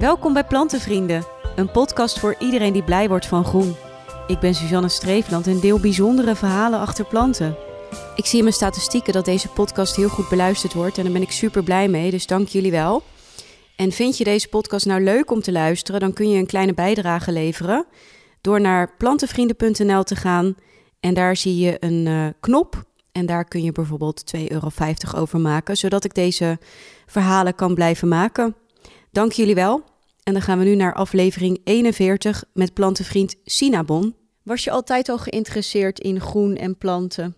Welkom bij Plantenvrienden, een podcast voor iedereen die blij wordt van groen. Ik ben Suzanne Streefland en deel bijzondere verhalen achter planten. Ik zie in mijn statistieken dat deze podcast heel goed beluisterd wordt en daar ben ik super blij mee, dus dank jullie wel. En vind je deze podcast nou leuk om te luisteren, dan kun je een kleine bijdrage leveren door naar plantenvrienden.nl te gaan en daar zie je een uh, knop en daar kun je bijvoorbeeld 2,50 euro over maken, zodat ik deze verhalen kan blijven maken. Dank jullie wel. En dan gaan we nu naar aflevering 41 met plantenvriend Sinabon. Was je altijd al geïnteresseerd in groen en planten?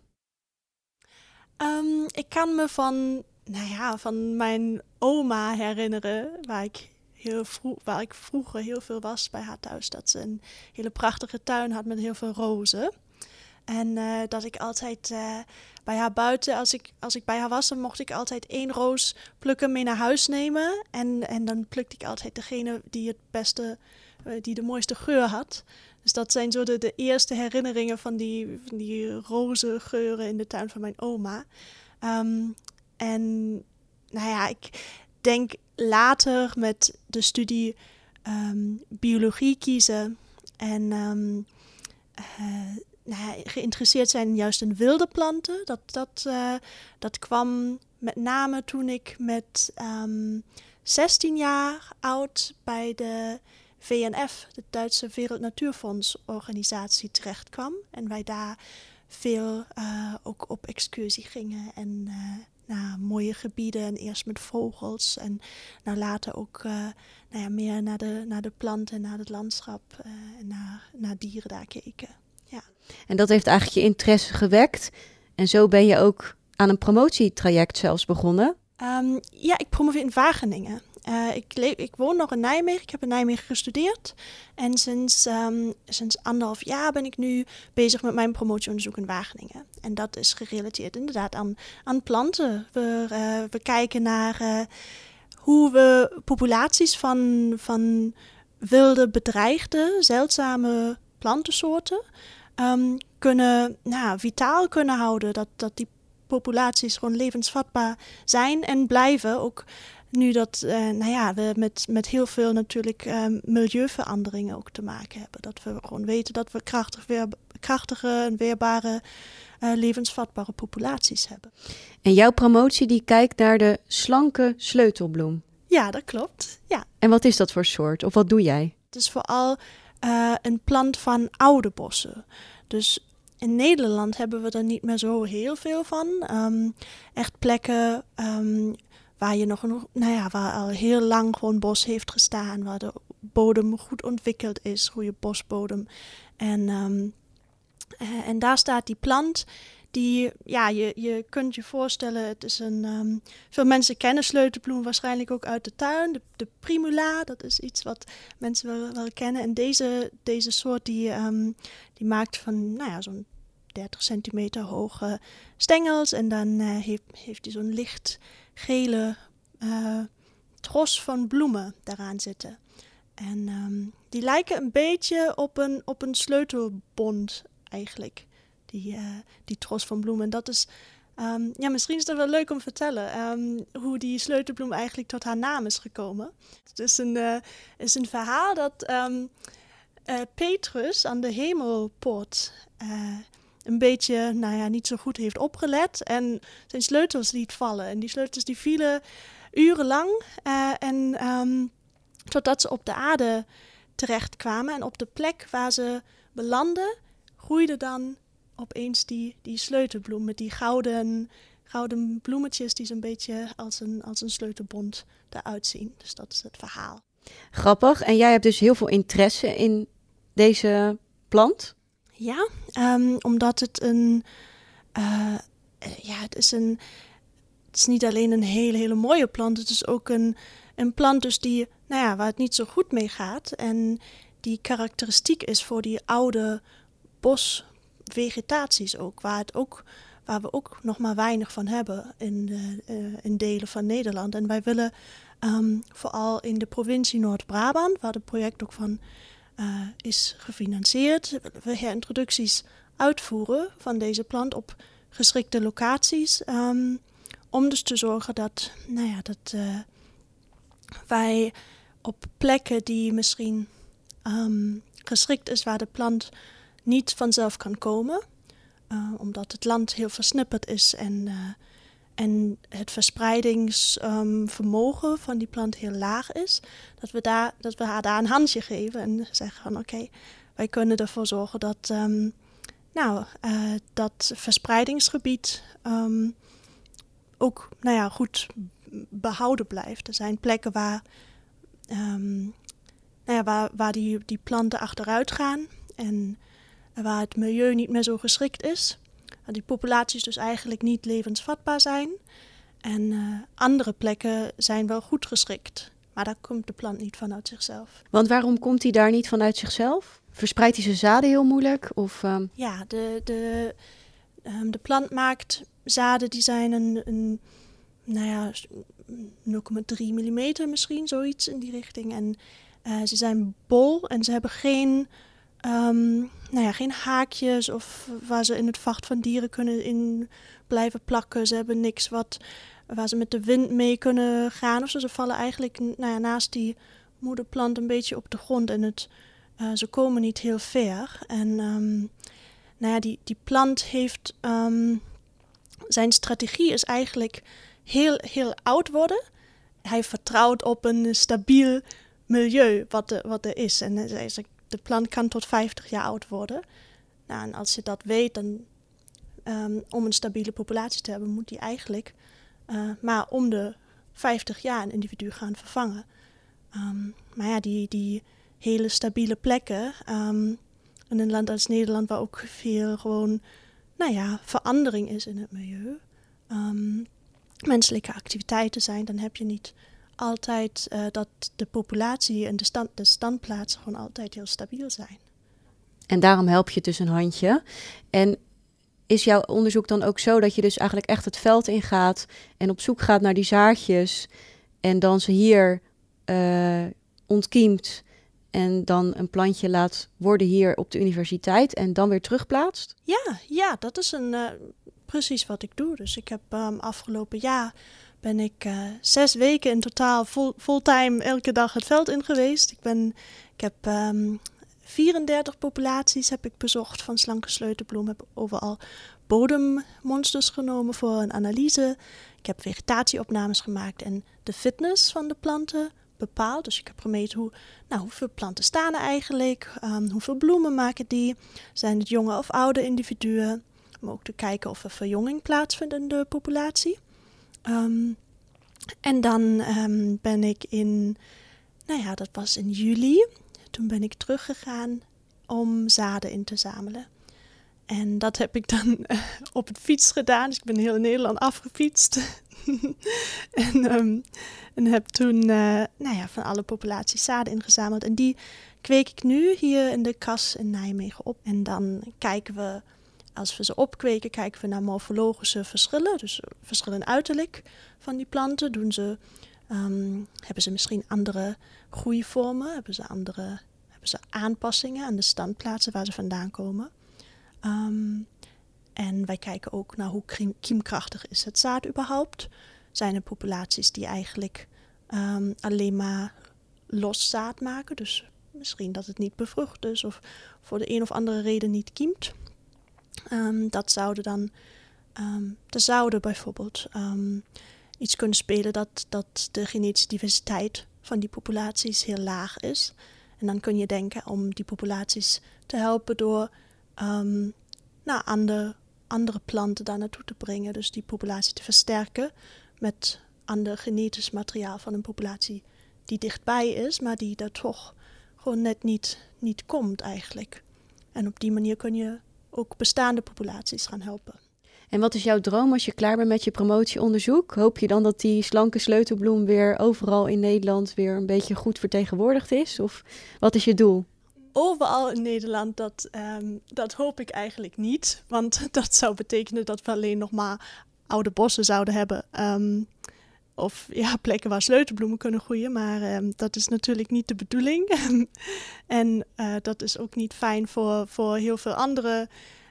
Um, ik kan me van, nou ja, van mijn oma herinneren, waar ik, heel vroeg, waar ik vroeger heel veel was bij haar thuis. Dat ze een hele prachtige tuin had met heel veel rozen. En uh, dat ik altijd uh, bij haar buiten, als ik, als ik bij haar was, dan mocht ik altijd één roos plukken mee naar huis nemen. En, en dan plukte ik altijd degene die het beste, uh, die de mooiste geur had. Dus dat zijn zo de, de eerste herinneringen van die, van die roze geuren in de tuin van mijn oma. Um, en nou ja, ik denk later met de studie um, biologie kiezen en ja, geïnteresseerd zijn juist in wilde planten. Dat, dat, uh, dat kwam met name toen ik met um, ehm, 16 jaar oud bij de VNF, de Duitse Wereld Natuurfonds organisatie, terecht kwam. En wij daar veel uh, ook op excursie gingen en uh, naar mooie gebieden. En eerst met vogels en nou later ook nou ja, meer naar de, naar de planten, naar het landschap en naar, naar dieren daar keken. Ja. En dat heeft eigenlijk je interesse gewekt. En zo ben je ook aan een promotietraject zelfs begonnen. Um, ja, ik promoveer in Wageningen. Uh, ik, ik, woon nog in Nijmegen. Ik heb in Nijmegen gestudeerd. En sinds, um, sinds anderhalf jaar ben ik nu bezig met mijn promotieonderzoek in Wageningen. En dat is gerelateerd inderdaad aan, aan planten. We, we kijken naar uh, hoe we populaties van, van wilde, bedreigde, zeldzame plantensoorten um, kunnen, nou, vitaal kunnen houden. Dat, dat die populaties gewoon levensvatbaar zijn en blijven. Ook nu dat uh, nou ja, we met, met heel veel natuurlijk um, milieuveranderingen ook te maken hebben. Dat we gewoon weten dat we krachtig weer, krachtige en weerbare uh, levensvatbare populaties hebben. En jouw promotie die kijkt naar de slanke sleutelbloem. Ja, dat klopt. Ja. En wat is dat voor soort? Of wat doe jij? Het is vooral uh, een plant van oude bossen. Dus in Nederland hebben we er niet meer zo heel veel van. Um, echt plekken um, waar je nog, nou ja, waar al heel lang gewoon bos heeft gestaan, waar de bodem goed ontwikkeld is, goede bosbodem. En, um, uh, en daar staat die plant die, ja, je, je kunt je voorstellen, het is een, um, veel mensen kennen sleutelbloem waarschijnlijk ook uit de tuin. De, primula, dat is iets wat mensen wel, wel kennen. En deze, deze soort die, um, die maakt van, nou ja, zo'n 30 centimeter hoge stengels. En dan uh, heeft, heeft hij zo'n licht gele uh, tros van bloemen daaraan zitten. En um, die lijken een beetje op een, op een sleutelbond eigenlijk die, uh, die tros van bloemen. En dat is, um, ja, misschien is dat wel leuk om te vertellen um, hoe die sleutelbloem eigenlijk tot haar naam is gekomen. Het is een, uh, is een verhaal dat um, uh, Petrus aan de hemelpoort een beetje, nou ja, niet zo goed heeft opgelet en zijn sleutels liet vallen. En die sleutels die vielen urenlang en totdat ze op de aarde terechtkwamen en op de plek waar ze belanden, groeide dan opeens die, die sleutelbloem met die gouden, gouden bloemetjes die zo'n beetje als een, als een sleutelbond eruit zien. Dus dat is het verhaal. Grappig. En jij hebt dus heel veel interesse in deze plant? Ja, um, omdat het een. Uh, ja, het is een. Het is niet alleen een hele, hele mooie plant. Het is ook een, een plant dus die, nou ja, waar het niet zo goed mee gaat. En die karakteristiek is voor die oude bos, vegetaties ook, waar, het ook, waar we ook nog maar weinig van hebben in, uh, in delen van Nederland. En wij willen um, vooral in de provincie Noord-Brabant, waar het project ook van uh, is gefinancierd, we herintroducties uitvoeren van deze plant op geschikte locaties. Um, om dus te zorgen dat, nou ja, dat wij op plekken die misschien ehm, geschikt is waar de plant niet vanzelf kan komen. Uh, omdat het land heel versnipperd is en, uh, en het verspreidingsvermogen um, van die plant heel laag is. Dat we, daar, dat we haar daar een handje geven en zeggen van oké, wij kunnen ervoor zorgen dat um, nou, uh, dat verspreidingsgebied um, ook nou ja, goed behouden blijft. Er zijn plekken waar, nou ja, waar, waar die, die planten achteruit gaan en waar het milieu niet meer zo geschikt is. Die populaties dus eigenlijk niet levensvatbaar zijn. En uh, andere plekken zijn wel goed geschikt. Maar daar komt de plant niet vanuit zichzelf. Want waarom komt hij daar niet vanuit zichzelf? Verspreidt hij zijn zaden heel moeilijk? Of, um... Ja, de, de, um, de plant maakt zaden die zijn een, een nou ja, 0,3 mm misschien, zoiets in die richting. En uh, ze zijn bol en ze hebben geen um, nou ja, geen haakjes of waar ze in het vacht van dieren kunnen in blijven plakken. Ze hebben niks wat, waar ze met de wind mee kunnen gaan. Of ze, vallen eigenlijk nou ja, naast die moederplant een beetje op de grond en het, uh, ze komen niet heel ver. En um, nou ja, die, die plant heeft. Um, zijn strategie is eigenlijk heel, heel oud worden. Hij vertrouwt op een stabiel milieu wat, er, wat er is. En hij zegt, de plant kan tot 50 jaar oud worden. Nou, en als je dat weet, dan um, om een stabiele populatie te hebben, moet die eigenlijk uh, maar om de 50 jaar een individu gaan vervangen. Um, maar ja, die, die hele stabiele plekken um, in een land als Nederland, waar ook veel gewoon, nou ja, verandering is in het milieu, menselijke activiteiten zijn, dan heb je niet altijd uh, dat de populatie en de, stand, de standplaatsen gewoon altijd heel stabiel zijn. En daarom help je dus een handje. En is jouw onderzoek dan ook zo dat je dus eigenlijk echt het veld ingaat en op zoek gaat naar die zaadjes en dan ze hier uh, ontkiemt en dan een plantje laat worden hier op de universiteit en dan weer terugplaatst? Ja, ja dat is een, uh, precies wat ik doe. Dus ik heb um, afgelopen jaar ben ik uh, zes weken in totaal full, fulltime elke dag het veld in geweest. Ik, ben, ik heb um, ehm, 34 populaties heb ik bezocht van slanke sleutelbloem. Heb overal bodemmonsters genomen voor een analyse. Ik heb vegetatieopnames gemaakt en de fitness van de planten bepaald. Dus ik heb gemeten hoe, nou, hoeveel planten staan er eigenlijk, um, hoeveel bloemen maken die, zijn het jonge of oude individuen. Om ook te kijken of er verjonging plaatsvindt in de populatie. Um, en dan um, ben ik in, nou ja, dat was in juli. Toen ben ik teruggegaan om zaden in te zamelen. En dat heb ik dan uh, op het fiets gedaan. Dus ik ben heel Nederland afgefietst. en, um, en heb toen uh, nou ja, van alle populaties zaden ingezameld. En die kweek ik nu hier in de kas in Nijmegen op. En dan kijken we als we ze opkweken, kijken we naar morfologische verschillen, dus verschillen uiterlijk van die planten. Doen ze, um, hebben ze misschien andere groeivormen? Hebben ze, andere, hebben ze aanpassingen aan de standplaatsen waar ze vandaan komen? Um, en wij kijken ook naar hoe kiemkrachtig is het zaad überhaupt. Zijn er populaties die eigenlijk um, alleen maar los zaad maken, dus misschien dat het niet bevrucht is of voor de een of andere reden niet kiemt. Um, dat zouden dan, um, er zouden bijvoorbeeld um, iets kunnen spelen dat, dat de genetische diversiteit van die populaties heel laag is. En dan kun je denken om die populaties te helpen door nou, andere, andere planten daar naartoe te brengen. Dus die populatie te versterken met ander genetisch materiaal van een populatie die dichtbij is, maar die daar toch gewoon net niet, niet komt eigenlijk. En op die manier kun je ook bestaande populaties gaan helpen. En wat is jouw droom als je klaar bent met je promotieonderzoek? Hoop je dan dat die slanke sleutelbloem weer overal in Nederland weer een beetje goed vertegenwoordigd is? Of wat is je doel? Overal in Nederland, dat, um, dat hoop ik eigenlijk niet. Want dat zou betekenen dat we alleen nog maar oude bossen zouden hebben. Um, of ja, plekken waar sleutelbloemen kunnen groeien. Maar um, dat is natuurlijk niet de bedoeling. en uh, dat is ook niet fijn voor, voor heel veel andere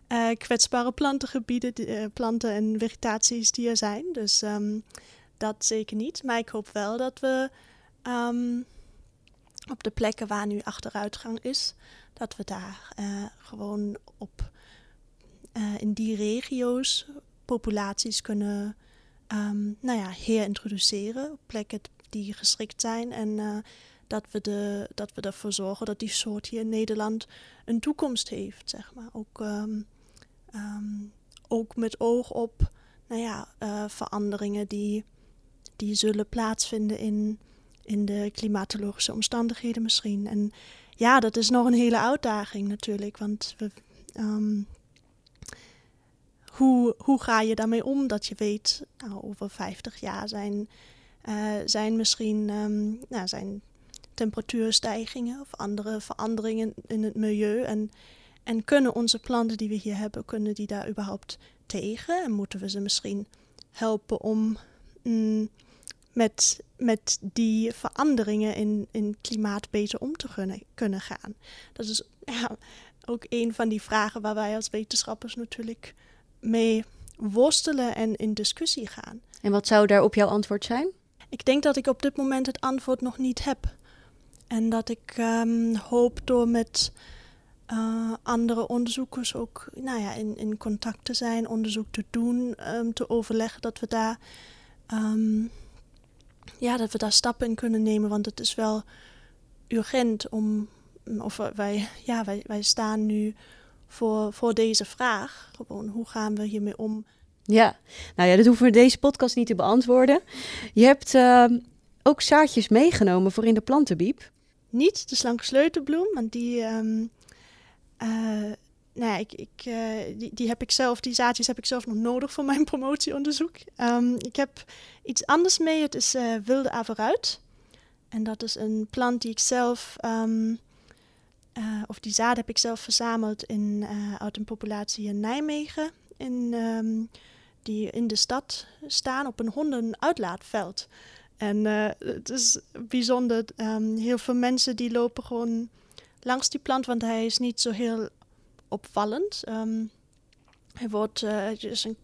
uh, kwetsbare plantengebieden, uh, planten en vegetaties die er zijn. Dus um, dat zeker niet. Maar ik hoop wel dat we um, op de plekken waar nu achteruitgang is, dat we daar gewoon op in die regio's populaties kunnen um, nou ja, herintroduceren op plekken die geschikt zijn en uh, dat we, de, dat we ervoor zorgen dat die soort hier in Nederland een toekomst heeft, zeg maar. Ook, um, um, ook met oog op nou ja, uh, veranderingen die, die zullen plaatsvinden in, in de klimatologische omstandigheden misschien. En ja, dat is nog een hele uitdaging natuurlijk, want we, hoe, hoe ga je daarmee om dat je weet, nou, over 50 jaar zijn, uh, zijn misschien um, nou, zijn temperatuurstijgingen of andere veranderingen in het milieu. En, en kunnen onze planten die we hier hebben, kunnen die daar überhaupt tegen? En moeten we ze misschien helpen om mm, met, met die veranderingen in, in klimaat beter om te kunnen, kunnen gaan? Dat is ja, ook een van die vragen waar wij als wetenschappers natuurlijk mee worstelen en in discussie gaan. En wat zou daar op jouw antwoord zijn? Ik denk dat ik op dit moment het antwoord nog niet heb. En dat ik um, hoop door met uh, andere onderzoekers ook nou ja, in, in contact te zijn, onderzoek te doen, um, te overleggen dat we daar um, ja, dat we daar stappen in kunnen nemen. Want het is wel urgent om. Of wij, ja, wij, wij staan nu voor, voor deze vraag. Gewoon, hoe gaan we hiermee om? Ja, nou ja, dat hoeven we deze podcast niet te beantwoorden. Je hebt uh, ook zaadjes meegenomen voor in de plantenbiep. Niet de slanke sleutelbloem, want die, um, uh, nou ja, ik, ik, uh, die, die heb ik zelf, die zaadjes heb ik zelf nog nodig voor mijn promotieonderzoek. Um, ik heb iets anders mee, het is uh, wilde averuit. En dat is een plant die ik zelf um, uh, of die zaden heb ik zelf verzameld in, uh, uit een populatie in Nijmegen. In, um, die in de stad staan op een hondenuitlaatveld. En uh, het is bijzonder. Um, heel veel mensen die lopen gewoon langs die plant, want hij is niet zo heel opvallend. Um, hij wordt, het, is een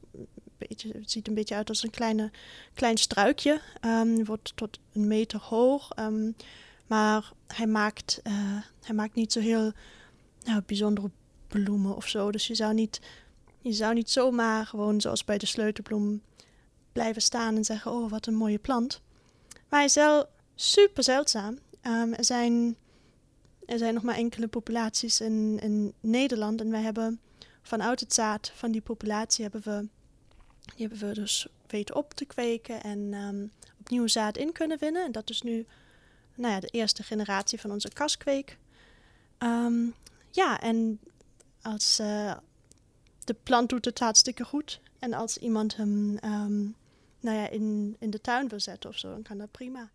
beetje, het ziet een beetje uit als een kleine, klein struikje. Wordt tot een meter hoog. Maar hij maakt, uh, hij maakt niet zo heel nou, bijzondere bloemen of zo. Dus je zou, niet, je zou niet zomaar gewoon zoals bij de sleutelbloem blijven staan en zeggen: Oh, wat een mooie plant. Maar hij is wel super zeldzaam. Um, er, zijn, er zijn nog maar enkele populaties in, in Nederland. En wij hebben vanuit het zaad van die populatie hebben we, die hebben we dus weten op te kweken en um, opnieuw zaad in kunnen winnen. En dat is nu nou ja, de eerste generatie van onze kaskweek. Um, ja, en als uh, de plant doet het hartstikke goed. En als iemand hem um, nou ja, in, in de tuin wil zetten of zo, dan kan dat prima.